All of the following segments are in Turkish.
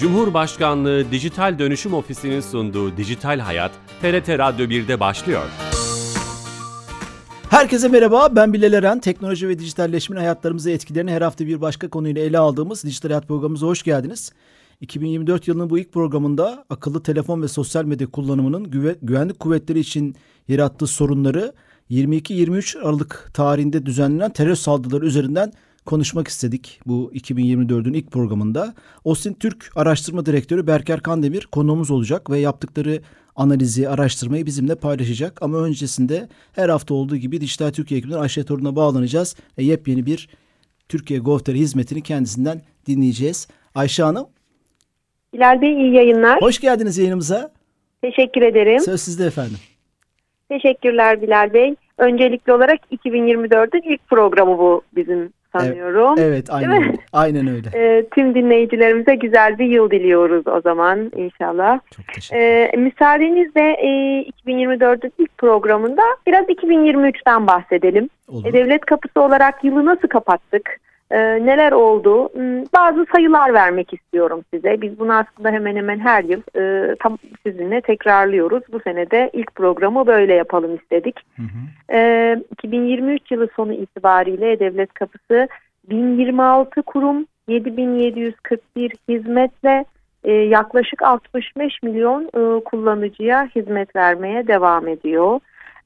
Cumhurbaşkanlığı Dijital Dönüşüm Ofisi'nin sunduğu Dijital Hayat, TRT Radyo 1'de başlıyor. Herkese merhaba, ben Bilal Eren. Teknoloji ve dijitalleşmenin hayatlarımıza etkilerini her hafta bir başka konuyla ele aldığımız Dijital Hayat programımıza hoş geldiniz. 2024 yılının bu ilk programında akıllı telefon ve sosyal medya kullanımının güve- güvenlik kuvvetleri için yarattığı sorunları 22-23 Aralık tarihinde düzenlenen terör saldırıları üzerinden konuşmak istedik bu 2024'ün ilk programında. Austin Türk Araştırma Direktörü Berker Kandemir konuğumuz olacak ve yaptıkları analizi, araştırmayı bizimle paylaşacak. Ama öncesinde her hafta olduğu gibi Dijital Türkiye ekibinden Ayşe Torun'a bağlanacağız. ve yepyeni bir Türkiye GovTer hizmetini kendisinden dinleyeceğiz. Ayşe Hanım. Bilal Bey iyi yayınlar. Hoş geldiniz yayınımıza. Teşekkür ederim. Söz sizde efendim. Teşekkürler Bilal Bey. Öncelikli olarak 2024'ün ilk programı bu bizim sanıyorum. Evet aynen öyle. Aynen öyle. Ee, tüm dinleyicilerimize güzel bir yıl diliyoruz o zaman inşallah. Çok teşekkür Ee, müsaadenizle e, 2024'ün ilk programında biraz 2023'ten bahsedelim. Olur. E, Devlet kapısı olarak yılı nasıl kapattık? E, neler oldu? Hmm, Bazı sayılar vermek istiyorum size. Biz bunu aslında hemen hemen her yıl e, tam sizinle tekrarlıyoruz. Bu sene de ilk programı böyle yapalım istedik. Hı hı. E, 2023 yılı sonu itibariyle Devlet Kapısı 1026 kurum 7741 hizmetle e, yaklaşık 65 milyon e, kullanıcıya hizmet vermeye devam ediyor.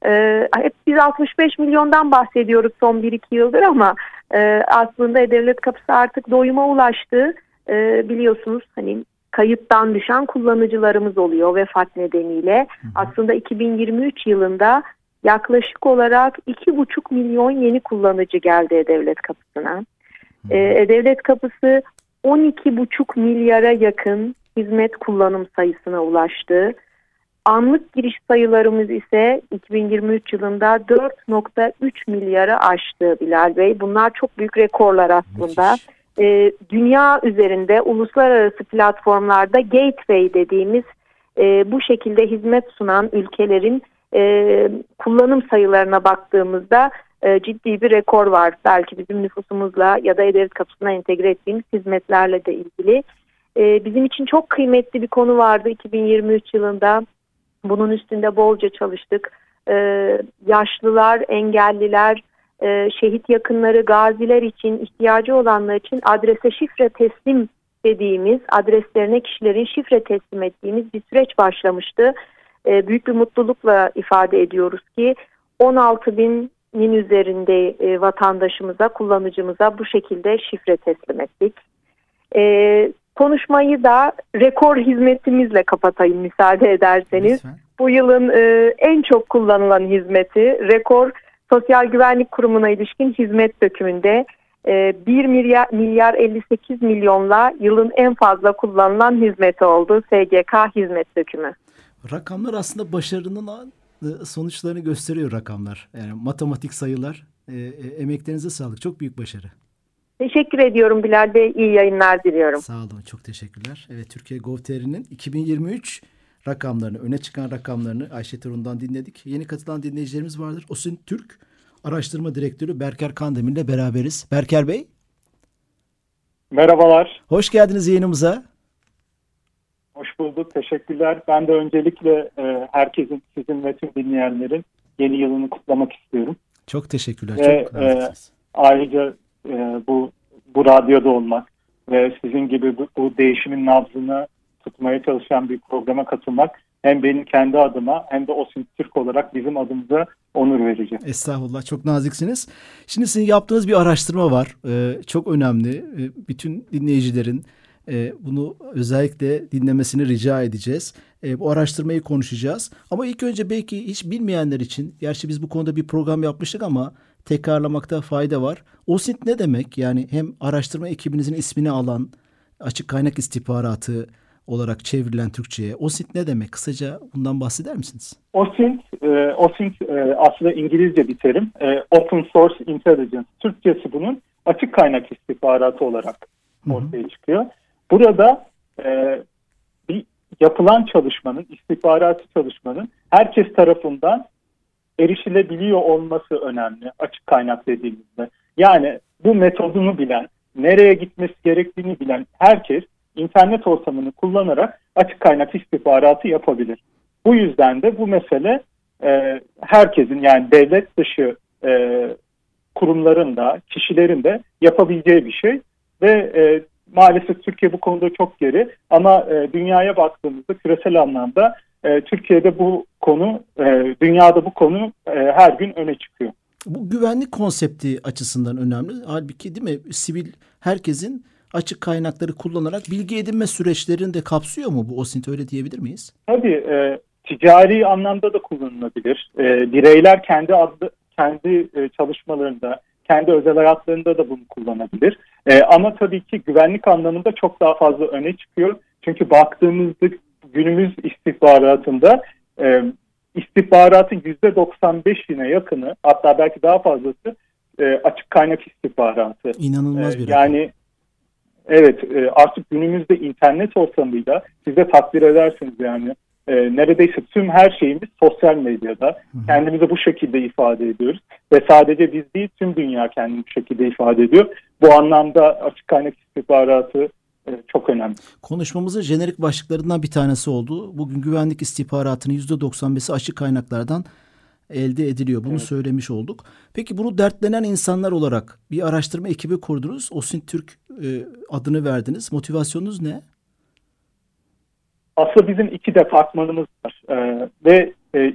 E, hep biz 65 milyondan bahsediyoruz son 1-2 yıldır ama e, aslında devlet kapısı artık doyuma ulaştı. E, biliyorsunuz hani kayıptan düşen kullanıcılarımız oluyor vefat nedeniyle. Aslında 2023 yılında yaklaşık olarak 2,5 milyon yeni kullanıcı geldi devlet kapısına. E, devlet kapısı 12,5 milyara yakın hizmet kullanım sayısına ulaştı. Anlık giriş sayılarımız ise 2023 yılında 4.3 milyara aştı Bilal Bey. Bunlar çok büyük rekorlar aslında. Müthiş. Ee, dünya üzerinde uluslararası platformlarda gateway dediğimiz e, bu şekilde hizmet sunan ülkelerin e, kullanım sayılarına baktığımızda e, ciddi bir rekor var. Belki bizim nüfusumuzla ya da E-Devlet kapısına entegre ettiğimiz hizmetlerle de ilgili. E, bizim için çok kıymetli bir konu vardı 2023 yılında. Bunun üstünde bolca çalıştık. Ee, yaşlılar, engelliler, e, şehit yakınları, gaziler için, ihtiyacı olanlar için adrese şifre teslim dediğimiz, adreslerine kişilerin şifre teslim ettiğimiz bir süreç başlamıştı. Ee, büyük bir mutlulukla ifade ediyoruz ki 16 binin üzerinde e, vatandaşımıza, kullanıcımıza bu şekilde şifre teslim ettik. Ee, konuşmayı da rekor hizmetimizle kapatayım müsaade ederseniz. Lütfen. Bu yılın e, en çok kullanılan hizmeti rekor Sosyal Güvenlik Kurumu'na ilişkin hizmet dökümünde e, 1 milyar, milyar 58 milyonla yılın en fazla kullanılan hizmeti oldu SGK hizmet dökümü. Rakamlar aslında başarının e, sonuçlarını gösteriyor rakamlar. Yani matematik sayılar. E, e, emeklerinize sağlık. Çok büyük başarı. Teşekkür ediyorum Bilal Bey. İyi yayınlar diliyorum. Sağ olun. Çok teşekkürler. Evet Türkiye GovTR'nin 2023 rakamlarını, öne çıkan rakamlarını Ayşe Torun'dan dinledik. Yeni katılan dinleyicilerimiz vardır. Osin Türk Araştırma Direktörü Berker Kandemir ile beraberiz. Berker Bey, Merhabalar, hoş geldiniz yayınımıza. hoş bulduk. Teşekkürler. Ben de öncelikle e, herkesin, sizin ve tüm dinleyenlerin yeni yılını kutlamak istiyorum. Çok teşekkürler. Ve, Çok naziksiniz. Ayrıca e, bu bu radyoda olmak ve sizin gibi bu, bu değişimin nabzını tutmaya çalışan bir programa katılmak hem benim kendi adıma hem de Osim Türk olarak bizim adımıza onur verici. Estağfurullah çok naziksiniz. Şimdi sizin yaptığınız bir araştırma var. Ee, çok önemli. Ee, bütün dinleyicilerin e, bunu özellikle dinlemesini rica edeceğiz. E, bu araştırmayı konuşacağız. Ama ilk önce belki hiç bilmeyenler için, gerçi biz bu konuda bir program yapmıştık ama tekrarlamakta fayda var. OSINT ne demek? Yani hem araştırma ekibinizin ismini alan açık kaynak istihbaratı olarak çevrilen Türkçe'ye. OSINT ne demek? Kısaca bundan bahseder misiniz? OSINT, e, OSINT e, aslında İngilizce bir terim. E, Open Source Intelligence. Türkçesi bunun açık kaynak istihbaratı olarak ortaya çıkıyor. Burada e, bir yapılan çalışmanın, istihbaratı çalışmanın herkes tarafından erişilebiliyor olması önemli açık kaynak dediğimizde. Yani bu metodunu bilen, nereye gitmesi gerektiğini bilen herkes internet ortamını kullanarak açık kaynak istihbaratı yapabilir. Bu yüzden de bu mesele e, herkesin yani devlet dışı e, kurumların da kişilerin de yapabileceği bir şey ve e, maalesef Türkiye bu konuda çok geri ama e, dünyaya baktığımızda küresel anlamda e, Türkiye'de bu konu e, dünyada bu konu e, her gün öne çıkıyor. Bu güvenlik konsepti açısından önemli. Halbuki değil mi sivil herkesin açık kaynakları kullanarak bilgi edinme süreçlerini de kapsıyor mu bu OSINT öyle diyebilir miyiz? Tabii e, ticari anlamda da kullanılabilir. E, bireyler kendi adlı, kendi e, çalışmalarında, kendi özel hayatlarında da bunu kullanabilir. E, ama tabii ki güvenlik anlamında çok daha fazla öne çıkıyor. Çünkü baktığımızda günümüz istihbaratında e, istihbaratın %95'ine yakını hatta belki daha fazlası e, açık kaynak istihbaratı. İnanılmaz e, bir Yani evet e, artık günümüzde internet ortamıyla siz de takdir edersiniz yani e, neredeyse tüm her şeyimiz sosyal medyada. Hı. Kendimizi bu şekilde ifade ediyoruz. Ve sadece biz değil tüm dünya kendini bu şekilde ifade ediyor. Bu anlamda açık kaynak istihbaratı e, çok önemli. Konuşmamızın jenerik başlıklarından bir tanesi oldu. Bugün güvenlik istihbaratının %95'i açık kaynaklardan elde ediliyor. Bunu evet. söylemiş olduk. Peki bunu dertlenen insanlar olarak bir araştırma ekibi kurdunuz. Osin Türk e, adını verdiniz. Motivasyonunuz ne? aslında bizim iki departmanımız var e, ve e,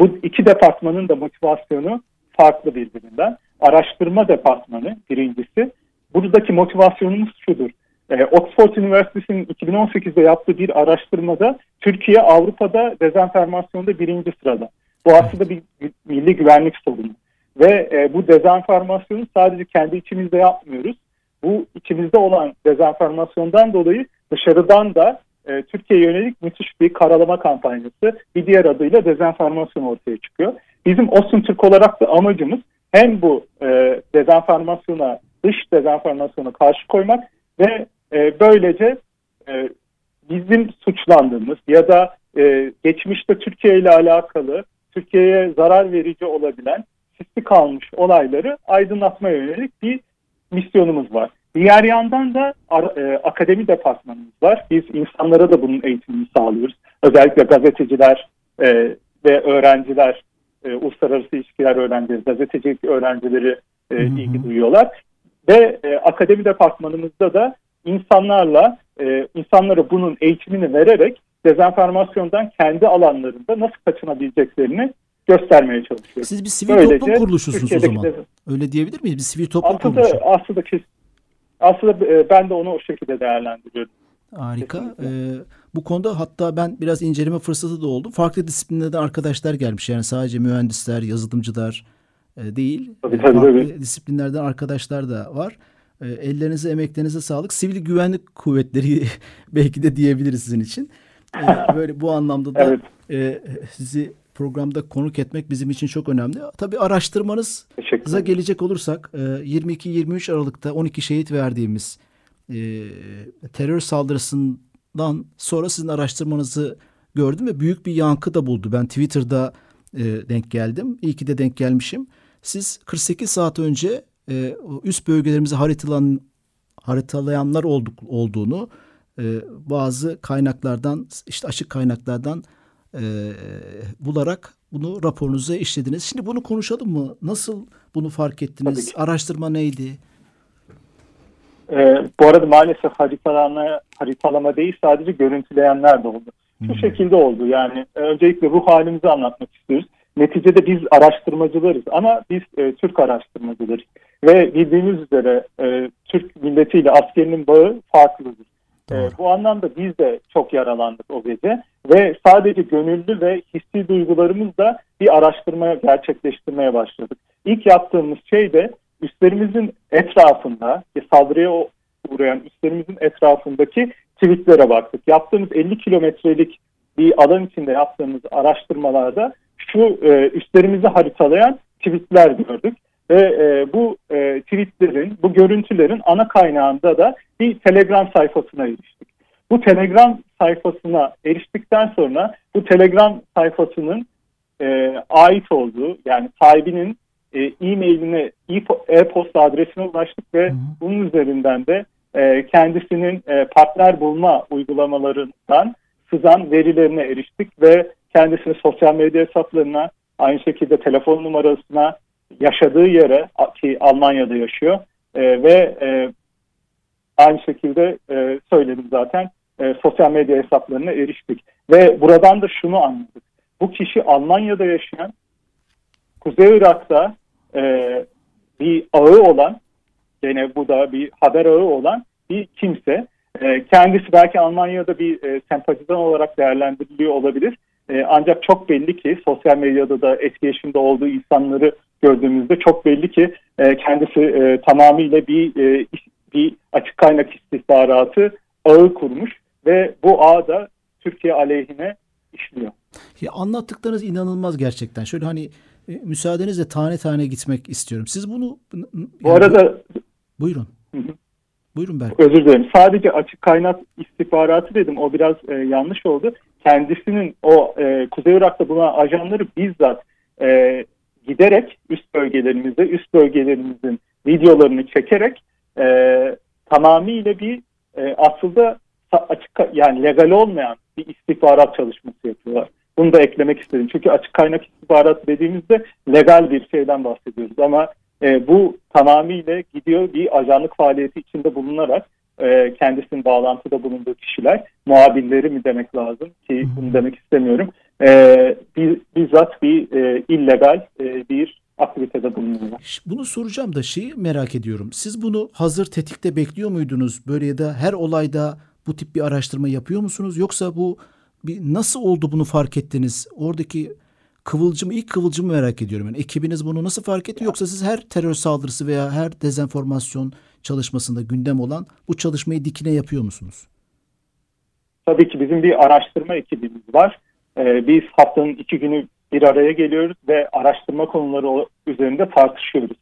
bu iki departmanın da motivasyonu farklı birbirinden. Araştırma departmanı birincisi. Buradaki motivasyonumuz şudur. E, Oxford Üniversitesi'nin 2018'de yaptığı bir araştırmada Türkiye Avrupa'da dezenformasyonda birinci sırada. Bu aslında bir milli güvenlik sorunu. Ve e, bu dezenformasyonu sadece kendi içimizde yapmıyoruz. Bu içimizde olan dezenformasyondan dolayı dışarıdan da e, Türkiye'ye yönelik müthiş bir karalama kampanyası bir diğer adıyla dezenformasyon ortaya çıkıyor. Bizim Osun Türk olarak da amacımız hem bu e, dezenformasyona, dış dezenformasyona karşı koymak ve e, böylece e, bizim suçlandığımız ya da e, geçmişte Türkiye ile alakalı Türkiye'ye zarar verici olabilen sisli kalmış olayları aydınlatmaya yönelik bir misyonumuz var. Diğer yandan da e, akademi departmanımız var. Biz insanlara da bunun eğitimini sağlıyoruz. Özellikle gazeteciler e, ve öğrenciler, e, uluslararası ilişkiler öğrencileri, gazetecilik öğrencileri e, ilgi duyuyorlar. Ve e, akademi departmanımızda da insanlarla, e, insanlara bunun eğitimini vererek dezenformasyondan kendi alanlarında nasıl kaçınabileceklerini göstermeye çalışıyoruz. Siz bir sivil Böylece, toplum kuruluşusunuz o zaman. De, Öyle diyebilir miyiz? Bir sivil toplum aslında, kuruluşu. Aslında kes, aslında e, ben de onu o şekilde değerlendiriyorum. Harika. Ee, bu konuda hatta ben biraz inceleme fırsatı da oldu. Farklı disiplinlerden arkadaşlar gelmiş. Yani sadece mühendisler, yazılımcılar e, değil. Tabii, tabii, farklı tabii. disiplinlerden arkadaşlar da var. E, ellerinize, emeklerinize sağlık. Sivil güvenlik kuvvetleri belki de diyebiliriz sizin için. E, böyle bu anlamda da evet. e, sizi programda konuk etmek bizim için çok önemli. Tabii araştırmanıza gelecek olursak 22-23 e, Aralık'ta 12 şehit verdiğimiz e, terör saldırısından sonra sizin araştırmanızı gördüm ve büyük bir yankı da buldu. Ben Twitter'da denk geldim. İyi ki de denk gelmişim. Siz 48 saat önce üst bölgelerimizi haritalan, haritalayanlar olduk, olduğunu bazı kaynaklardan işte açık kaynaklardan e, bularak bunu raporunuza işlediniz. Şimdi bunu konuşalım mı? Nasıl bunu fark ettiniz? Araştırma neydi? Ee, bu arada maalesef haritalama, haritalama değil sadece görüntüleyenler de oldu. Şu hmm. şekilde oldu yani öncelikle ruh halimizi anlatmak istiyoruz. Neticede biz araştırmacılarız ama biz e, Türk araştırmacılarız. Ve bildiğiniz üzere e, Türk milletiyle askerinin bağı farklıdır. E, bu anlamda biz de çok yaralandık o gece ve sadece gönüllü ve hissi duygularımızla bir araştırma gerçekleştirmeye başladık. İlk yaptığımız şey de üstlerimizin etrafında, saldırıya uğrayan üstlerimizin etrafındaki tweetlere baktık. Yaptığımız 50 kilometrelik bir alan içinde yaptığımız araştırmalarda şu e, üstlerimizi haritalayan tweetler gördük. Ve e, bu e, tweetlerin, bu görüntülerin ana kaynağında da bir Telegram sayfasına eriştik. Bu Telegram sayfasına eriştikten sonra bu Telegram sayfasının e, ait olduğu yani sahibinin e, e-mailine, e-posta adresine ulaştık ve hı hı. bunun üzerinden de e, kendisinin e, partner bulma uygulamalarından sızan verilerine eriştik ve kendisini sosyal medya hesaplarına aynı şekilde telefon numarasına yaşadığı yere ki Almanya'da yaşıyor e, ve e, aynı şekilde e, söyledim zaten e, sosyal medya hesaplarına eriştik. Ve buradan da şunu anladık. Bu kişi Almanya'da yaşayan, Kuzey Irak'ta e, bir ağı olan, yine bu da bir haber ağı olan bir kimse. E, kendisi belki Almanya'da bir e, sempatizan olarak değerlendiriliyor olabilir. E, ancak çok belli ki sosyal medyada da etkileşimde olduğu insanları gördüğümüzde çok belli ki e, kendisi e, tamamıyla bir e, bir açık kaynak istihbaratı ağı kurmuş ve bu ağ da Türkiye aleyhine işliyor. Ya anlattıklarınız inanılmaz gerçekten. Şöyle hani e, müsaadenizle tane tane gitmek istiyorum. Siz bunu yani, Bu arada buyurun. Hı hı. Buyurun Berk. Özür dilerim. Sadece açık kaynak istihbaratı dedim. O biraz e, yanlış oldu. Kendisinin o e, Kuzey Irak'ta bulunan ajanları bizzat e, giderek üst bölgelerimizde, üst bölgelerimizin videolarını çekerek e, tamamıyla bir e, aslında açık yani legal olmayan bir istihbarat çalışması yapıyorlar. Bunu da eklemek istedim. Çünkü açık kaynak istihbarat dediğimizde legal bir şeyden bahsediyoruz ama e, bu tamamıyla gidiyor bir ajanlık faaliyeti içinde bulunarak e, kendisinin bağlantıda bulunduğu kişiler, muhabirleri mi demek lazım ki bunu demek istemiyorum. E, bizzat bir e, illegal e, bir aktivitede bulunuyorlar. Bunu soracağım da şeyi merak ediyorum. Siz bunu hazır tetikte bekliyor muydunuz? Böyle ya da her olayda bu tip bir araştırma yapıyor musunuz? Yoksa bu bir nasıl oldu bunu fark ettiniz? Oradaki kıvılcım ilk kıvılcımı merak ediyorum. Yani ekibiniz bunu nasıl fark etti? Yoksa siz her terör saldırısı veya her dezenformasyon çalışmasında gündem olan bu çalışmayı dikine yapıyor musunuz? Tabii ki bizim bir araştırma ekibimiz var. Ee, biz haftanın iki günü bir araya geliyoruz ve araştırma konuları üzerinde tartışıyoruz.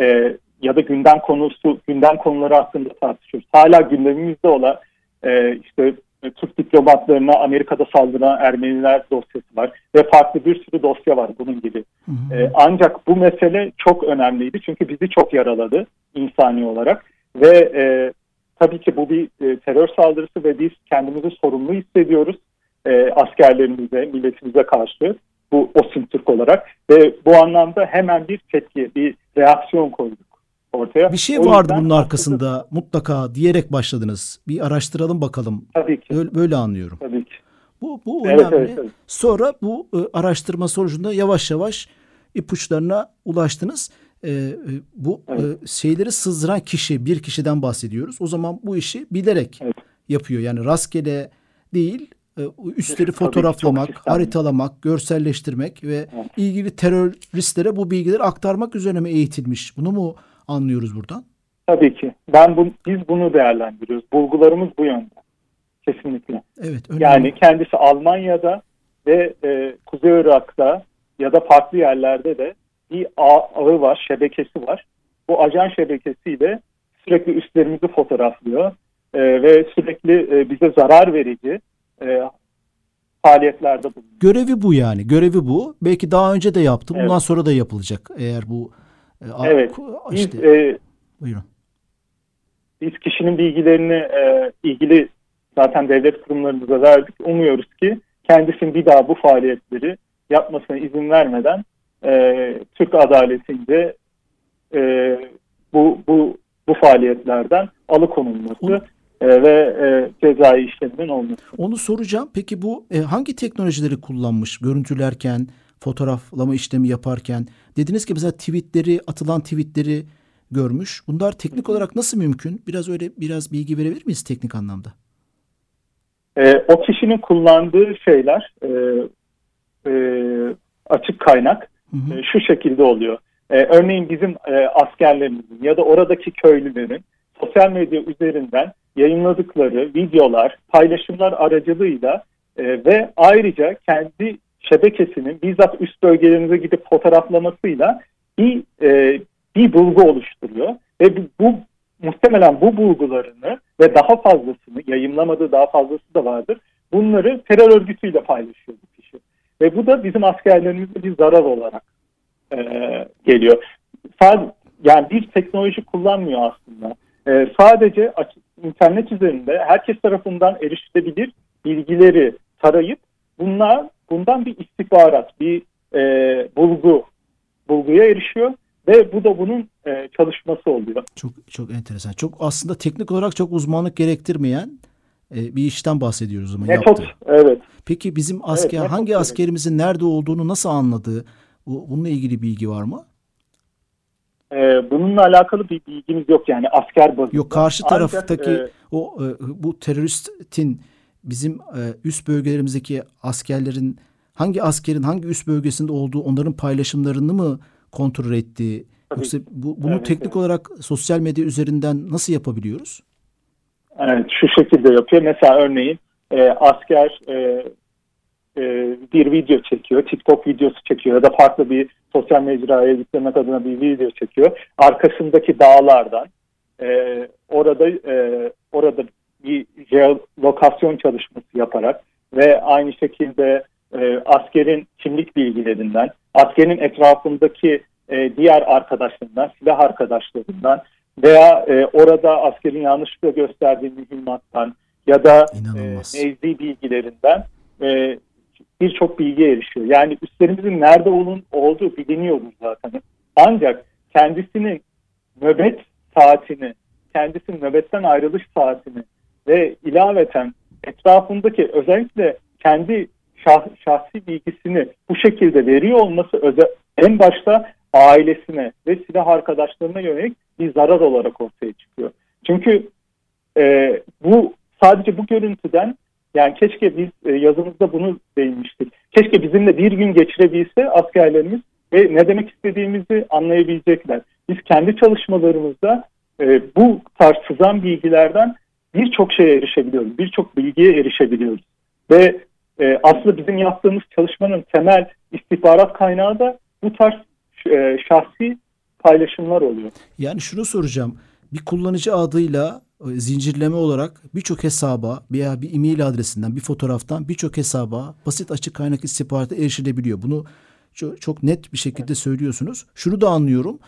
Ee, ya da gündem konusu, gündem konuları hakkında tartışıyoruz. Hala gündemimizde olan e, işte Türk diplomatlarına Amerika'da saldıran Ermeniler dosyası var ve farklı bir sürü dosya var bunun gibi. Hı hı. E, ancak bu mesele çok önemliydi çünkü bizi çok yaraladı insani olarak ve e, tabii ki bu bir e, terör saldırısı ve biz kendimizi sorumlu hissediyoruz e, askerlerimize, milletimize karşı bu OSİM Türk olarak ve bu anlamda hemen bir tepki, bir reaksiyon koyduk ortaya. Bir şey o vardı bunun arkasında mutlaka diyerek başladınız. Bir araştıralım bakalım. Tabii ki. Öyle, böyle anlıyorum. Tabii ki. Bu, bu önemli. Evet, evet, evet. Sonra bu e, araştırma sonucunda yavaş yavaş ipuçlarına ulaştınız. E, e, bu evet. e, şeyleri sızdıran kişi, bir kişiden bahsediyoruz. O zaman bu işi bilerek evet. yapıyor. Yani rastgele değil, e, üstleri evet, fotoğraflamak, haritalamak, görselleştirmek ve evet. ilgili teröristlere bu bilgileri aktarmak üzerine mi eğitilmiş? Bunu mu anlıyoruz buradan? Tabii ki. Ben bu, biz bunu değerlendiriyoruz. Bulgularımız bu yönde. Kesinlikle. Evet. Önemli. Yani kendisi Almanya'da ve e, Kuzey Irak'ta ya da farklı yerlerde de bir ağı var, şebekesi var. Bu ajan şebekesiyle sürekli üstlerimizi fotoğraflıyor e, ve sürekli e, bize zarar verici e, faaliyetlerde bulunuyor. Görevi bu yani. Görevi bu. Belki daha önce de yaptı. Bundan evet. sonra da yapılacak. Eğer bu evet. Işte, biz, e, buyurun. Biz kişinin bilgilerini e, ilgili zaten devlet kurumlarımıza verdik. Umuyoruz ki kendisinin bir daha bu faaliyetleri yapmasına izin vermeden e, Türk adaletinde e, bu bu bu faaliyetlerden alıkonulması Onu, e, ve e, cezai işleminin olması. Onu soracağım. Peki bu e, hangi teknolojileri kullanmış görüntülerken, fotoğraflama işlemi yaparken? Dediniz ki mesela tweetleri, atılan tweetleri görmüş. Bunlar teknik olarak nasıl mümkün? Biraz öyle biraz bilgi verebilir miyiz teknik anlamda? E, o kişinin kullandığı şeyler e, e, açık kaynak hı hı. E, şu şekilde oluyor. E, örneğin bizim e, askerlerimizin ya da oradaki köylülerin sosyal medya üzerinden yayınladıkları videolar, paylaşımlar aracılığıyla e, ve ayrıca kendi şebekesinin bizzat üst bölgelerinize gidip fotoğraflamasıyla bir e, bir bulgu oluşturuyor ve bu, bu muhtemelen bu bulgularını ve daha fazlasını yayınlamadığı daha fazlası da vardır. Bunları terör örgütüyle paylaşıyor bu kişi. Ve bu da bizim askerlerimize bir zarar olarak e, geliyor. Sadece, yani bir teknoloji kullanmıyor aslında. E, sadece internet üzerinde herkes tarafından erişilebilir bilgileri tarayıp bunlar bundan bir istihbarat, bir e, bulgu bulguya erişiyor ve bu da bunun e, çalışması oluyor. Çok çok enteresan. Çok aslında teknik olarak çok uzmanlık gerektirmeyen e, bir işten bahsediyoruz ama Metot, yaptığı. evet. Peki bizim asker Evet, hangi askerimizin nerede olduğunu nasıl anladığı bu, bununla ilgili bilgi var mı? E, bununla alakalı bir bilgimiz yok yani asker bazında. Yok karşı Ancak, taraftaki e, o e, bu teröristin bizim e, üst bölgelerimizdeki askerlerin hangi askerin hangi üst bölgesinde olduğu onların paylaşımlarını mı kontrol ettiği Tabii. yoksa bu, bunu Evet, teknik evet. olarak sosyal medya üzerinden nasıl yapabiliyoruz? Evet, şu şekilde yapıyor. Mesela örneğin e, asker e, e, bir video çekiyor, TikTok videosu çekiyor ya da farklı bir sosyal mecraya yüklemek adına bir video çekiyor. Arkasındaki dağlardan e, orada e, orada jeolokasyon çalışması yaparak ve aynı şekilde e, askerin kimlik bilgilerinden, askerin etrafındaki e, diğer arkadaşlarından, silah arkadaşlarından veya e, orada askerin yanlışlıkla gösterdiği mühimmattan ya da e, İnanılmaz. nevzi bilgilerinden e, birçok bilgiye erişiyor. Yani üstlerimizin nerede olun, olduğu biliniyordur zaten. Ancak kendisinin nöbet saatini, kendisinin nöbetten ayrılış saatini ve ilaveten etrafındaki özellikle kendi şah, şahsi bilgisini bu şekilde veriyor olması özel, en başta ailesine ve silah arkadaşlarına yönelik bir zarar olarak ortaya çıkıyor. Çünkü e, bu sadece bu görüntüden yani keşke biz e, yazımızda bunu değinmiştik. Keşke bizimle bir gün geçirebilse askerlerimiz ve ne demek istediğimizi anlayabilecekler. Biz kendi çalışmalarımızda e, bu tarz sızan bilgilerden birçok şeye erişebiliyoruz. Birçok bilgiye erişebiliyoruz. Ve e, aslında bizim yaptığımız çalışmanın temel istihbarat kaynağı da bu tarz e, şahsi paylaşımlar oluyor. Yani şunu soracağım. Bir kullanıcı adıyla e, zincirleme olarak birçok hesaba veya bir e-mail adresinden bir fotoğraftan birçok hesaba basit açık kaynak istihbarata erişilebiliyor. Bunu çok, çok net bir şekilde söylüyorsunuz. Şunu da anlıyorum.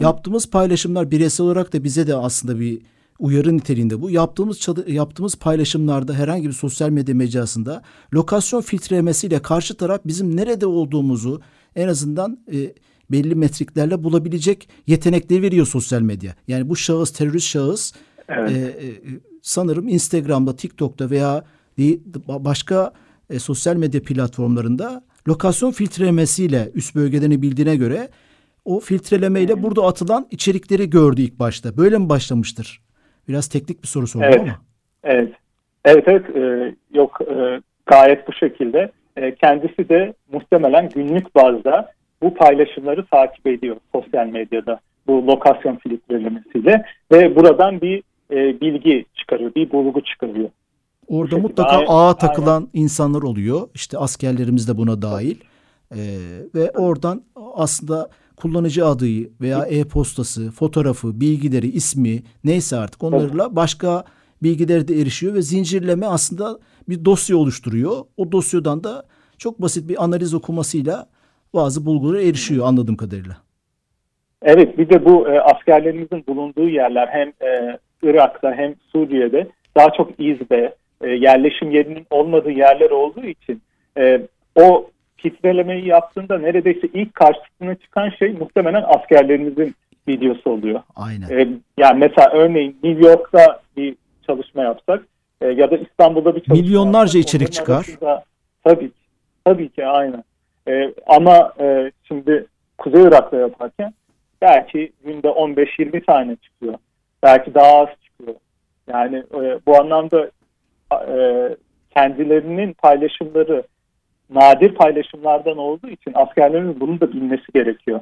Yaptığımız paylaşımlar bireysel olarak da bize de aslında bir uyarı niteliğinde bu. Yaptığımız çalı- yaptığımız paylaşımlarda herhangi bir sosyal medya mecrasında lokasyon filtrelemesiyle karşı taraf bizim nerede olduğumuzu en azından e, belli metriklerle bulabilecek yetenekleri veriyor sosyal medya. Yani bu şahıs terörist şahıs Evet. e, e, sanırım Instagram'da, TikTok'ta veya başka e, sosyal medya platformlarında lokasyon filtrelemesiyle üst bölgelerini bildiğine göre o filtrelemeyle burada atılan içerikleri gördü ilk başta. Böyle mi başlamıştır? Biraz teknik bir soru sordum Evet. ama. Evet, evet, evet. e, yok e, gayet bu şekilde. E, kendisi de muhtemelen günlük bazda bu paylaşımları takip ediyor sosyal medyada bu lokasyon filtrelemesiyle ve buradan bir e, bilgi çıkarıyor, bir bulgu çıkarıyor. Orada mutlaka Aynen, ağa takılan insanlar oluyor. İşte askerlerimiz de buna dahil. Ee, ve oradan aslında kullanıcı adı veya e-postası, fotoğrafı, bilgileri, ismi neyse artık onlarla başka bilgileri de erişiyor ve zincirleme aslında bir dosya oluşturuyor. O dosyadan da çok basit bir analiz okumasıyla bazı bulgulara erişiyor anladığım kadarıyla. Evet, bir de bu e, askerlerimizin bulunduğu yerler hem e, Irak'ta hem Suriye'de daha çok izbe, e, yerleşim yerinin olmadığı yerler olduğu için e, o filtrelemeyi yaptığında neredeyse ilk karşısına çıkan şey muhtemelen askerlerimizin videosu oluyor. Aynen. E, yani mesela örneğin New York'ta bir çalışma yapsak e, ya da İstanbul'da bir çalışma Milyonlarca yapsak, içerik çıkar. arasında- tabii ki. Tabii ki aynen. E, ama e, şimdi Kuzey Irak'ta yaparken belki günde 15-20 tane çıkıyor. Belki daha az çıkıyor. Yani e, bu anlamda e, kendilerinin paylaşımları nadir paylaşımlardan olduğu için askerlerin bunu da bilmesi gerekiyor.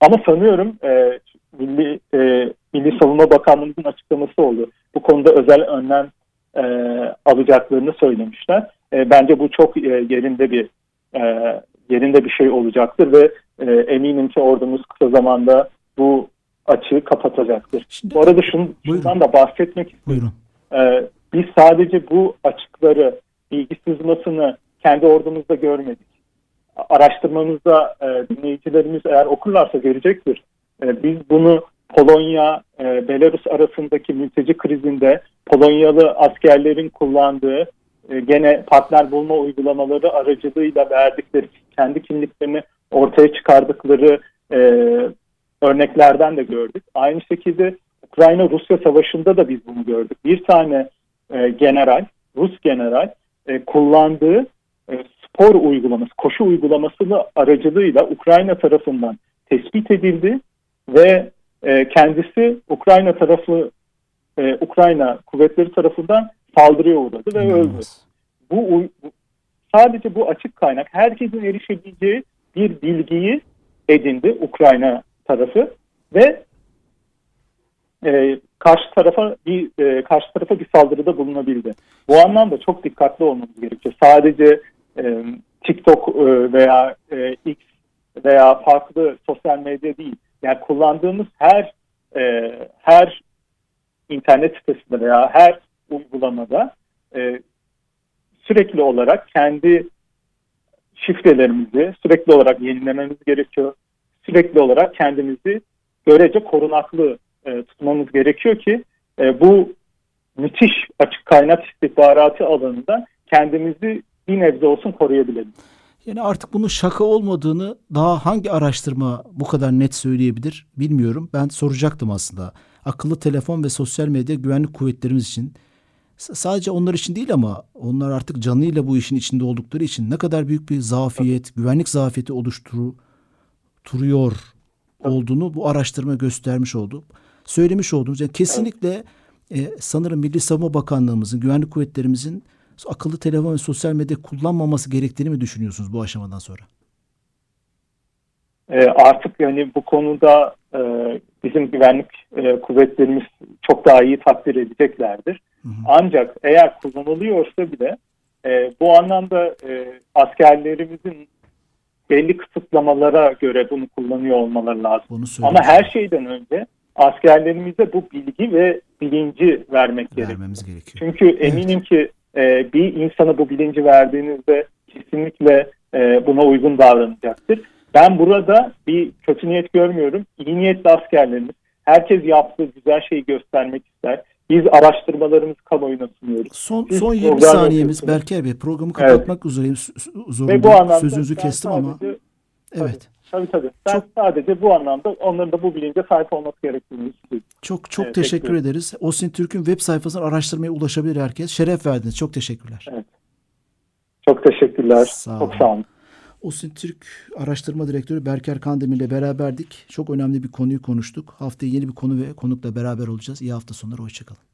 Ama sanıyorum e, Milli, e, Milli Savunma Bakanlığımızın açıklaması oldu. Bu konuda özel önlem e, alacaklarını söylemişler. E, bence bu çok e, yerinde bir e, yerinde bir şey olacaktır ve e, eminim ki ordumuz kısa zamanda bu açığı kapatacaktır. Şimdi, Bu arada şun, Buyurun. şundan da bahsetmek istiyorum. buyurun. Ee, biz sadece bu açıkları, bilgi sızmasını kendi ordumuzda görmedik. Araştırmamızda e, dinleyicilerimiz eğer okurlarsa görecektir. E, biz bunu Polonya, e, Belarus arasındaki mülteci krizinde Polonyalı askerlerin kullandığı e, gene partner bulma uygulamaları aracılığıyla verdikleri kendi kimliklerini ortaya çıkardıkları e, örneklerden de gördük. Aynı şekilde Ukrayna-Rusya savaşında da biz bunu gördük. Bir tane e, general, Rus general e, kullandığı spor uygulaması, koşu uygulamasını aracılığıyla Ukrayna tarafından tespit edildi ve e, kendisi Ukrayna tarafı e, Ukrayna kuvvetleri tarafından saldırıya uğradı ve öldü. Bu sadece bu açık kaynak herkesin erişebileceği bir bilgiyi edindi Ukrayna tarafı ve e, karşı tarafa bir e, karşı tarafa bir saldırıda bulunabildi. Bu anlamda çok dikkatli olmamız gerekiyor. Sadece e, TikTok e, veya e, X veya farklı sosyal medya değil. Yani kullandığımız her e, her internet sitesinde veya her uygulamada e, sürekli olarak kendi şifrelerimizi sürekli olarak yenilememiz gerekiyor. Sürekli olarak kendimizi görece korunaklı e, tutmamız gerekiyor ki e, bu müthiş açık kaynak istihbaratı alanında kendimizi bir nebze olsun koruyabilelim. Yani artık bunun şaka olmadığını daha hangi araştırma bu kadar net söyleyebilir bilmiyorum. Ben soracaktım aslında. Akıllı telefon ve sosyal medya güvenlik kuvvetlerimiz için sadece onlar için değil ama onlar artık canıyla bu işin içinde oldukları için ne kadar büyük bir zafiyet, güvenlik zafiyeti oluşturuyor olduğunu bu araştırma göstermiş oldu. Söylemiş olduğunuz yani kesinlikle e, sanırım Milli Savunma Bakanlığımızın, güvenlik kuvvetlerimizin akıllı telefon ve sosyal medya kullanmaması gerektiğini mi düşünüyorsunuz bu aşamadan sonra? E, artık yani bu konuda e, bizim güvenlik e, kuvvetlerimiz çok daha iyi takdir edeceklerdir. Hı hı. Ancak eğer kullanılıyorsa bile e, bu anlamda e, askerlerimizin belli kısıtlamalara göre bunu kullanıyor olmaları lazım. Bunu Ama her şeyden önce askerlerimize bu bilgi ve bilinci vermek Vermemiz gerekiyor. Çünkü eminim evet. ki e, bir insana bu bilinci verdiğinizde kesinlikle e, buna uygun davranacaktır. Ben burada bir kötü niyet görmüyorum. İyi niyetli askerlerimiz herkes yaptığı güzel şeyi göstermek ister. Biz araştırmalarımızı kamuoyuna sunuyoruz. Son, son 20 saniyemiz Berker Bey programı kapatmak evet. üzereyim. Ve bu Sözünüzü kestim ama. Evet. Tabii tabii. Ben çok, sadece bu anlamda onların da bu bilince sahip olması gerektiğini istiyorum. Çok çok evet, teşekkür bekliyorum. ederiz. Osin Türk'ün web sayfasına araştırmaya ulaşabilir herkes. Şeref verdiniz. Çok teşekkürler. Evet. Çok teşekkürler. Sağ çok sağ olun. Osin Türk Araştırma Direktörü Berker Kandemir ile beraberdik. Çok önemli bir konuyu konuştuk. Haftaya yeni bir konu ve konukla beraber olacağız. İyi hafta sonları. Hoşçakalın.